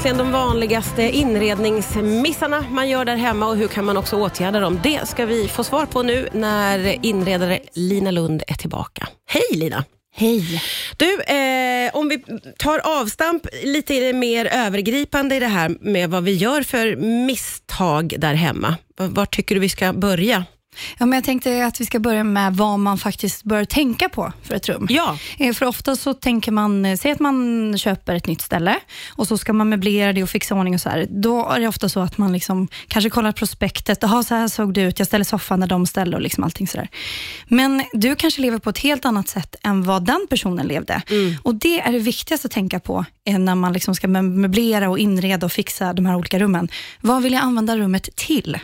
egentligen de vanligaste inredningsmissarna man gör där hemma och hur kan man också åtgärda dem? Det ska vi få svar på nu när inredare Lina Lund är tillbaka. Hej Lina! Hej. Du, eh, om vi tar avstamp lite mer övergripande i det här med vad vi gör för misstag där hemma. Var, tycker du vi ska börja? Ja, men jag tänkte att vi ska börja med vad man faktiskt bör tänka på för ett rum. Ja. Eh, För ofta så tänker man, eh, säg att man köper ett nytt ställe och så ska man möblera det och fixa ordning och så här. Då är det ofta så att man liksom kanske kollar prospektet. Jaha, så här såg det ut. Jag ställer soffan när de ställde och liksom allting sådär. Men du kanske lever på ett helt annat sätt än vad den personen levde. Och det är det viktigaste att tänka på eh, när man liksom ska möblera och inreda och fixa de här olika rummen. Vad vill jag använda rummet till?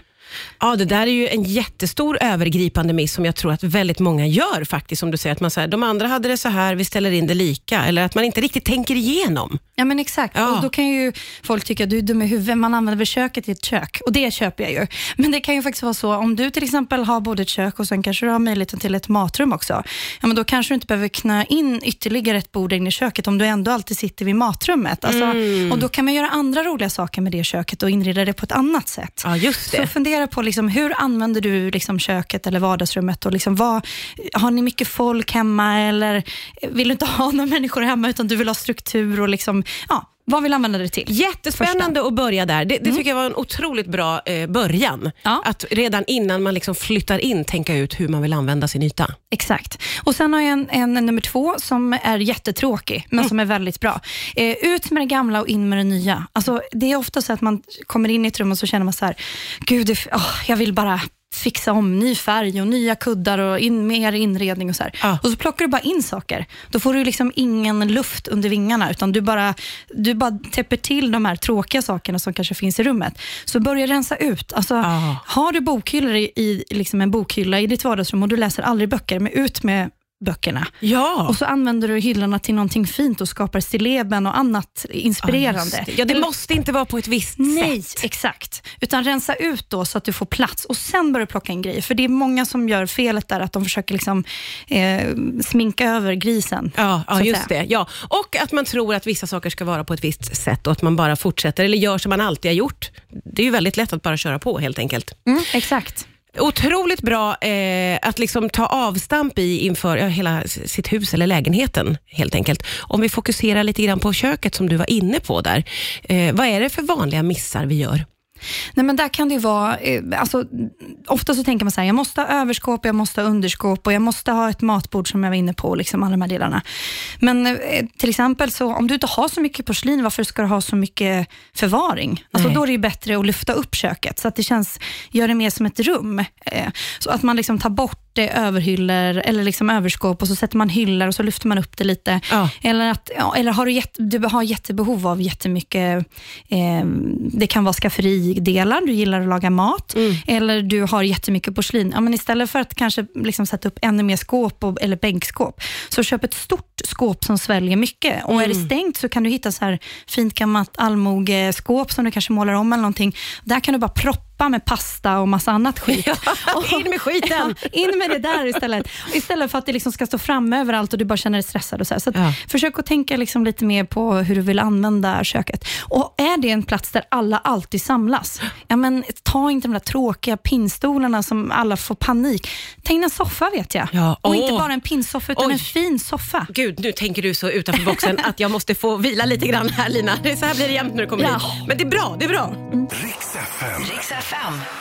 Ja, det där är ju en jättestor övergripande miss som jag tror att väldigt många gör faktiskt. Som du säger, att man säger, de andra hade det så här, vi ställer in det lika. Eller att man inte riktigt tänker igenom. Ja men exakt, Ja. och då kan ju folk tycka att du är dum i huvudet, man använder väl köket i ett kök och det köper jag ju. Men det kan ju faktiskt vara så, om du till exempel har både ett kök och sen kanske du har möjligheten till ett matrum också, ja men då kanske du inte behöver knö in ytterligare ett bord in i köket om du ändå alltid sitter vid matrummet. Alltså, Mm. Och då kan man göra andra roliga saker med det köket och inreda det på ett annat sätt. Ja, just det. Så fundera på liksom, hur använder du liksom köket eller vardagsrummet? Och liksom vad, har ni mycket folk hemma eller vill du inte ha några människor hemma utan du vill ha struktur och liksom, ja, vad vill du använda det till? Jättespännande att börja där. Det, det tycker jag var en otroligt bra eh, början. Ja. Att redan innan man liksom flyttar in tänka ut hur man vill använda sin yta. Exakt. Och Sen har jag en, en nummer två som är jättetråkig, men som är väldigt bra. Eh, ut med det gamla och in med det nya. Alltså, det är ofta så att man kommer in i ett rum och så känner man så här, gud, åh, jag vill bara fixa om ny färg och nya kuddar och in, mer inredning och så. Ja. Och så plockar du bara in saker. Då får du liksom ingen luft under vingarna, utan du bara, du bara täpper till de här tråkiga sakerna som kanske finns i rummet. Så börja rensa ut. Alltså, Ja. Har du bokhyllor i, i liksom en bokhylla i ditt vardagsrum och du läser aldrig böcker, men ut med böckerna. Ja. Och så använder du hyllorna till någonting fint och skapar stilleben och annat inspirerande. Ja, det. ja, det måste inte vara på ett visst Nej, sätt. exakt. Utan rensa ut då så att du får plats och sen börja plocka in grejer. För det är många som gör felet där, att de försöker liksom, eh, sminka över grisen. Ja, ja just säga. det. Ja. Och att man tror att vissa saker ska vara på ett visst sätt och att man bara fortsätter eller gör som man alltid har gjort. Det är ju väldigt lätt att bara köra på helt enkelt. Mm, exakt. Otroligt bra eh, att liksom ta avstamp i inför ja, hela sitt hus eller lägenheten helt enkelt. Om vi fokuserar lite grann på köket som du var inne på där. Eh, vad är det för vanliga missar vi gör? Nej, men där kan det ju vara, eh, alltså, ofta så tänker man så här, jag måste ha överskåp, jag måste ha underskåp och jag måste ha ett matbord som jag var inne på, liksom alla de här delarna. Men eh, till exempel, så, om du inte har så mycket porslin, varför ska du ha så mycket förvaring? Alltså, Nej. då är det bättre att lyfta upp köket, så att det känns, gör det mer som ett rum. Eh, så att man liksom tar bort det överhyllor eller liksom överskåp och så sätter man hyllor och så lyfter man upp det lite. Ja. Eller, att, ja, eller har du, jätte, du har jättebehov av jättemycket, eh, det kan vara skafferidelar, du gillar att laga mat, eller du har jättemycket porslin. Ja, men istället för att kanske liksom sätta upp ännu mer skåp och, eller bänkskåp, så köp ett stort skåp som sväljer mycket. Och är det stängt så kan du hitta så här fint gammalt allmogeskåp som du kanske målar om eller någonting. Där kan du bara proppa med pasta och massa annat skit. Och- in med skiten! Ja, in med det där istället. Istället för att det liksom ska stå framme överallt och du bara känner dig stressad. Och så. Så Ja. Försök att tänka liksom lite mer på hur du vill använda köket. Och Är det en plats där alla alltid samlas, ja, men ta inte de där tråkiga pinnstolarna som alla får panik. Tänk en soffa vet jag. Ja, Och åh. inte bara en pinnsoffa, utan Oj. en fin soffa. Gud, nu tänker du så utanför boxen att jag måste få vila lite grann här Lina. Det är så här blir det jämt när du kommer Ja. hit. Men det är bra, det är bra. Riks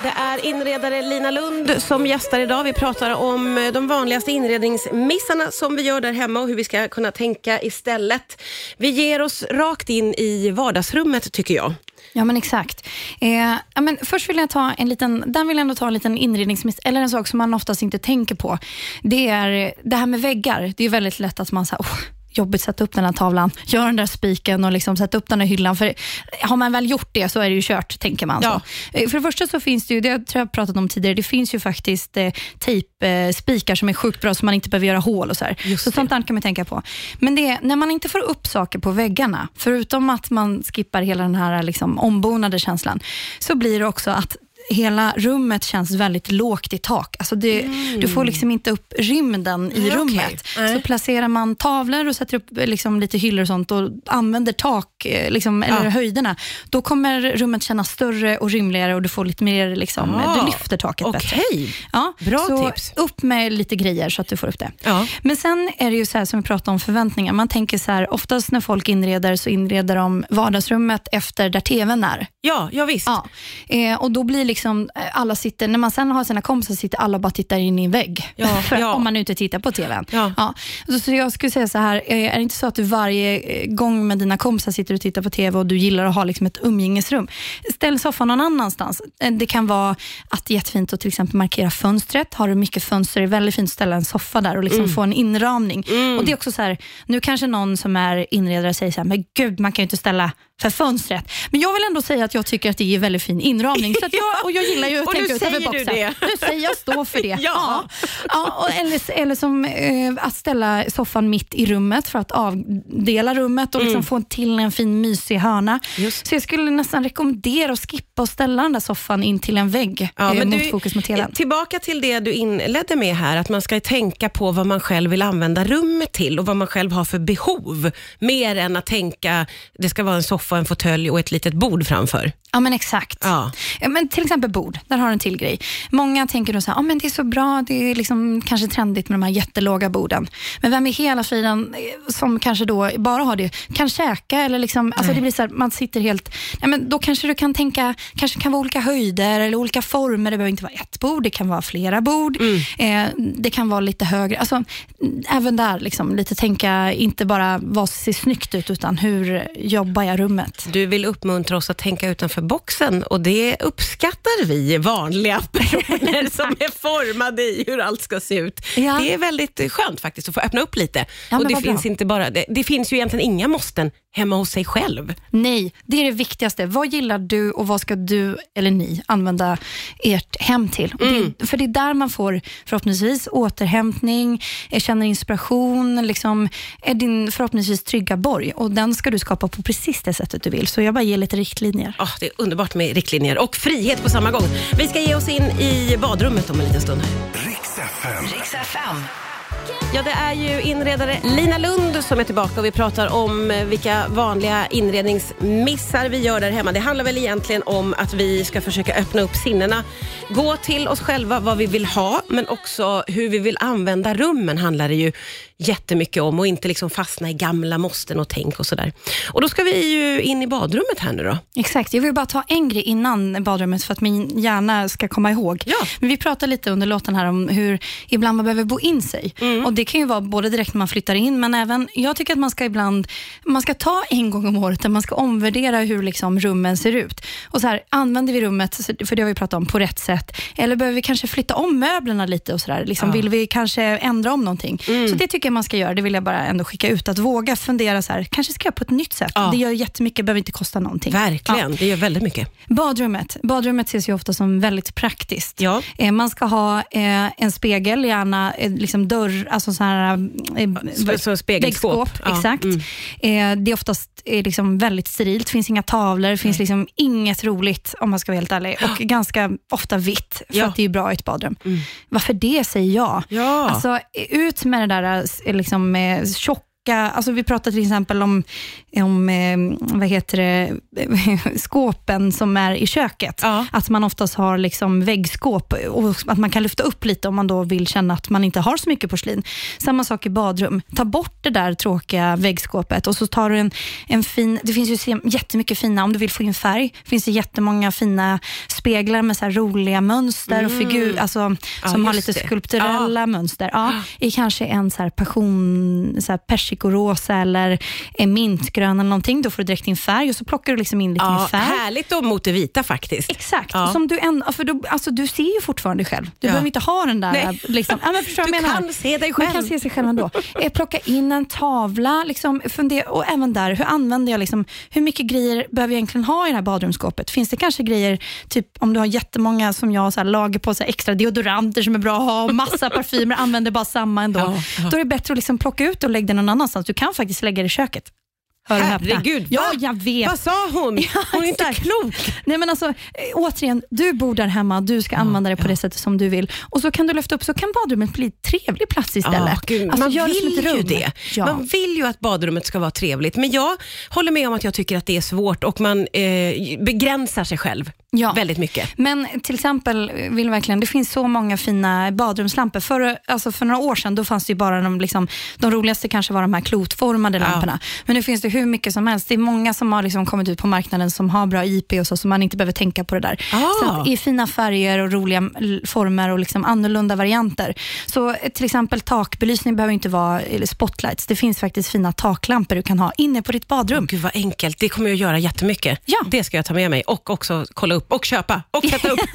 Det är inredare Lina Lund som gästar idag. Vi pratar om eh, de vanligaste inredningsmissarna som vi gör där hemma och hur vi ska kunna tänka istället. Vi ger oss rakt in i vardagsrummet tycker jag. Ja, men exakt. Eh, ja, men först vill jag ta en liten, där vill jag ändå ta en liten inredningsmiss, eller en sak som man oftast inte tänker på. Det är eh, det här med väggar. Det är väldigt lätt att man säger, oh, jobbigt att sätta upp den här tavlan, gör den där spiken och liksom sätta upp den här hyllan. För har man väl gjort det så är det ju kört, tänker man. Ja. Så. Eh, För det första så finns det ju, det tror jag jag pratat om tidigare, det finns ju faktiskt eh, tejpspikar som är sjukt bra så man inte behöver göra hål och så så sånt där kan man tänka på. Men det är, när man inte får upp saker på väggarna, förutom att man skippar hela den här liksom ombonade känslan, så blir det också att hela rummet känns väldigt lågt i tak. Alltså det, Du får liksom inte upp rymden i Mm, rummet. Nej. Så placerar man tavlor och sätter upp eh, liksom lite hyllor och sånt och använder tak, eh, liksom, eller Ja. höjderna, då kommer rummet kännas större och rymligare och du får lite mer, liksom, Ah, du lyfter taket bättre. Okej. Ja, Bra så tips. upp med lite grejer så att du får upp det. Ja. Men sen är det ju så här som vi pratade om förväntningar. Man tänker så här, oftast när folk inreder så inreder de vardagsrummet efter där tvn är. Ja, ja visst. Ja. Eh, och då blir liksom, eh, alla sitter, när man sen har sina kompisar sitter alla och bara tittar in i en vägg. Ja, För, ja. Om man inte tittar på tvn. Ja. Så, så jag skulle säga så här, eh, är det inte så att du varje eh, gång med dina kompisar sitter och tittar på tv och du gillar att ha liksom ett umgängesrum, ställ soffan någon annanstans. Det kan vara att det är jättefint att till exempel markera fönstret. Har du mycket fönster är det väldigt fint att ställa en soffa där och liksom Mm. få en inramning. Och det är också så här, nu kanske någon som är inredare säger så här, men gud, man kan ju inte ställa för fönstret. Men jag vill ändå säga att jag tycker att det är väldigt fin inramning. Så jag, och jag gillar ju att Och nu tänka säger du det. Nu säger jag stå för det. Ja. Ja, och eller, eller som eh, att ställa soffan mitt i rummet för att avdela rummet och liksom få till en fin mysig hörna. Mm. Just. Så jag skulle nästan rekommendera att skippa och ställa den där soffan in till en vägg Ja, eh, mot du, fokus mot tvn. Tillbaka till det du inledde med här, att man ska tänka på vad man själv vill använda rummet till och vad man själv har för behov. Mer än att tänka, det ska vara en soffa, en fåtölj och ett litet bord framför. Ja, men exakt. Ja. Men till exempel bord, där har du en till grej. Många tänker då så här, ah, men det är så bra, det är liksom kanske trendigt med de här jättelåga borden. Men vem i hela friden eh, som kanske då bara har det, kan käka eller liksom, alltså det blir så här, man sitter helt, ja, men då kanske du kan tänka, kanske kan vara olika höjder eller olika former. Det behöver inte vara ett bord, det kan vara flera bord. Eh, det kan vara lite högre. Alltså, mm, även där, liksom, lite tänka, inte bara vad ser snyggt ut, utan hur jobbar jag rummet? Du vill uppmuntra oss att tänka utanför boxen och det uppskattar vi vanliga personer som är formade i hur allt ska se ut. Ja. Det är väldigt skönt faktiskt att få öppna upp lite. Ja, och det bra. finns, inte bara, det, det finns ju egentligen inga måsten hemma hos sig själv. Nej, det är det viktigaste. Vad gillar du och vad ska du eller ni använda ert hem till? Mm. Det, för det är där man får förhoppningsvis återhämtning, eh, känner inspiration, liksom, är din förhoppningsvis trygga borg. Och Den ska du skapa på precis det sättet du vill. Så jag bara ger lite riktlinjer. Ah, det är underbart med riktlinjer och frihet på samma gång. Vi ska ge oss in i badrummet om en liten stund. Riks FM. Riks FM. Ja, det är ju inredare Lina Lund som är tillbaka och vi pratar om vilka vanliga inredningsmissar vi gör där hemma. Det handlar väl egentligen om att vi ska försöka öppna upp sinnena, gå till oss själva vad vi vill ha, men också hur vi vill använda rummen handlar det ju jättemycket om och inte liksom fastna i gamla måsten och tänk och sådär. Och då ska vi ju in i badrummet här nu då. Exakt. Jag vill bara ta en grej innan badrummet för att min hjärna ska komma ihåg. Ja. Men vi pratade lite under låten här om hur ibland man behöver bo in sig. Mm. Och Det kan ju vara både direkt när man flyttar in, men även, jag tycker att man ska ibland, man ska ta en gång om året där man ska omvärdera hur liksom rummen ser ut. Och så här, Använder vi rummet, för det har vi pratat om, på rätt sätt? Eller behöver vi kanske flytta om möblerna lite och sådär? Liksom, Vill vi kanske ändra om någonting? Mm. Så det tycker jag man ska göra. Det vill jag bara ändå skicka ut. Att våga fundera så här, kanske ska jag på ett nytt sätt. Ja. Det gör jättemycket, behöver inte kosta någonting. Verkligen, det gör väldigt mycket. Badrummet. Badrummet ses ju ofta som väldigt praktiskt. Ja. Eh, man ska ha eh, en spegel, gärna eh, liksom dörr, alltså så här, eh, Så- spegelskåp. Ja, Exakt. mm. Eh, det är oftast eh, liksom väldigt sterilt, finns inga tavlor, det finns liksom inget roligt om man ska vara helt ärlig. Och ganska ofta vitt, för Ja. Mm. att det är bra i ett badrum. Varför det, säger jag. Ja. Alltså, ut med det där eh, liksom, med tjock tjocka Alltså vi pratar till exempel om, om eh, vad heter det, skåpen som är i köket. Ja. Att man oftast har liksom väggskåp och att man kan lyfta upp lite om man då vill känna att man inte har så mycket porslin. Samma sak i badrum. Ta bort det där tråkiga väggskåpet och så tar du en, en fin, det finns ju jättemycket fina, om du vill få in färg, finns det jättemånga fina speglar med så roliga mönster och figur, alltså, Mm. Ja, som har lite skulpturella mönster. Ja, I kanske en så passion, så här persikorosa eller en mintgrön eller någonting. Då får du direkt in färg och så plockar du liksom in lite Ja, färg. härligt och mot det vita faktiskt. Exakt, Ja. som du, ändå, för då, alltså, du ser ju fortfarande dig själv. Du Ja. behöver inte ha den där... Nej. Liksom, ja, men förstår Du menar? kan se dig själv. kan se sig själv ändå. Eh, Plocka in en tavla, liksom, fundera, och även där, hur använder jag, liksom, hur mycket grejer behöver jag egentligen ha i det här badrumsskåpet? Finns det kanske grejer, typ om du har jättemånga som jag, så här, lager på så här, extra deodoranter som är bra att ha, massa parfymer, använder bara samma ändå. Ja, ja. Då är det bättre att liksom plocka ut och lägga det någon annanstans. Du kan faktiskt lägga det i köket. Hör. Herregud, Ja, jag vet. Vad sa hon? Hon är inte klok. Nej, men alltså, eh, återigen, du bor där hemma, du ska använda det på det sättet som du vill. Och så kan du lyfta upp, så kan badrummet bli trevlig plats istället. Ja, gud, alltså, man det vill ett ju det. Ja. Man vill ju att badrummet ska vara trevligt, men jag håller med om att jag tycker att det är svårt och man eh, begränsar sig själv Ja. väldigt mycket. Men till exempel, vill verkligen, det finns så många fina badrumslampor. För, alltså för några år sedan då fanns det ju bara de, liksom, de roligaste kanske var de här klotformade Ja. lamporna. Men nu finns det hur mycket som helst. Det är många som har liksom kommit ut på marknaden som har bra IP och så, så man inte behöver tänka på det där. Ah. Så att, i fina färger och roliga former och liksom annorlunda varianter. Så till exempel takbelysning behöver inte vara spotlights. Det finns faktiskt fina taklampor du kan ha inne på ditt badrum. Gud vad enkelt, det kommer jag att göra jättemycket. Ja. Det ska jag ta med mig och också kolla upp och köpa och sätta upp.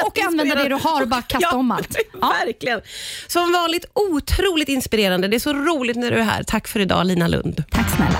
Och använda det du har och bara kasta ja, om allt. Ja. Verkligen. Som vanligt otroligt inspirerande. Det är så roligt när du är här. Tack för idag Lina Lund. Tack snälla.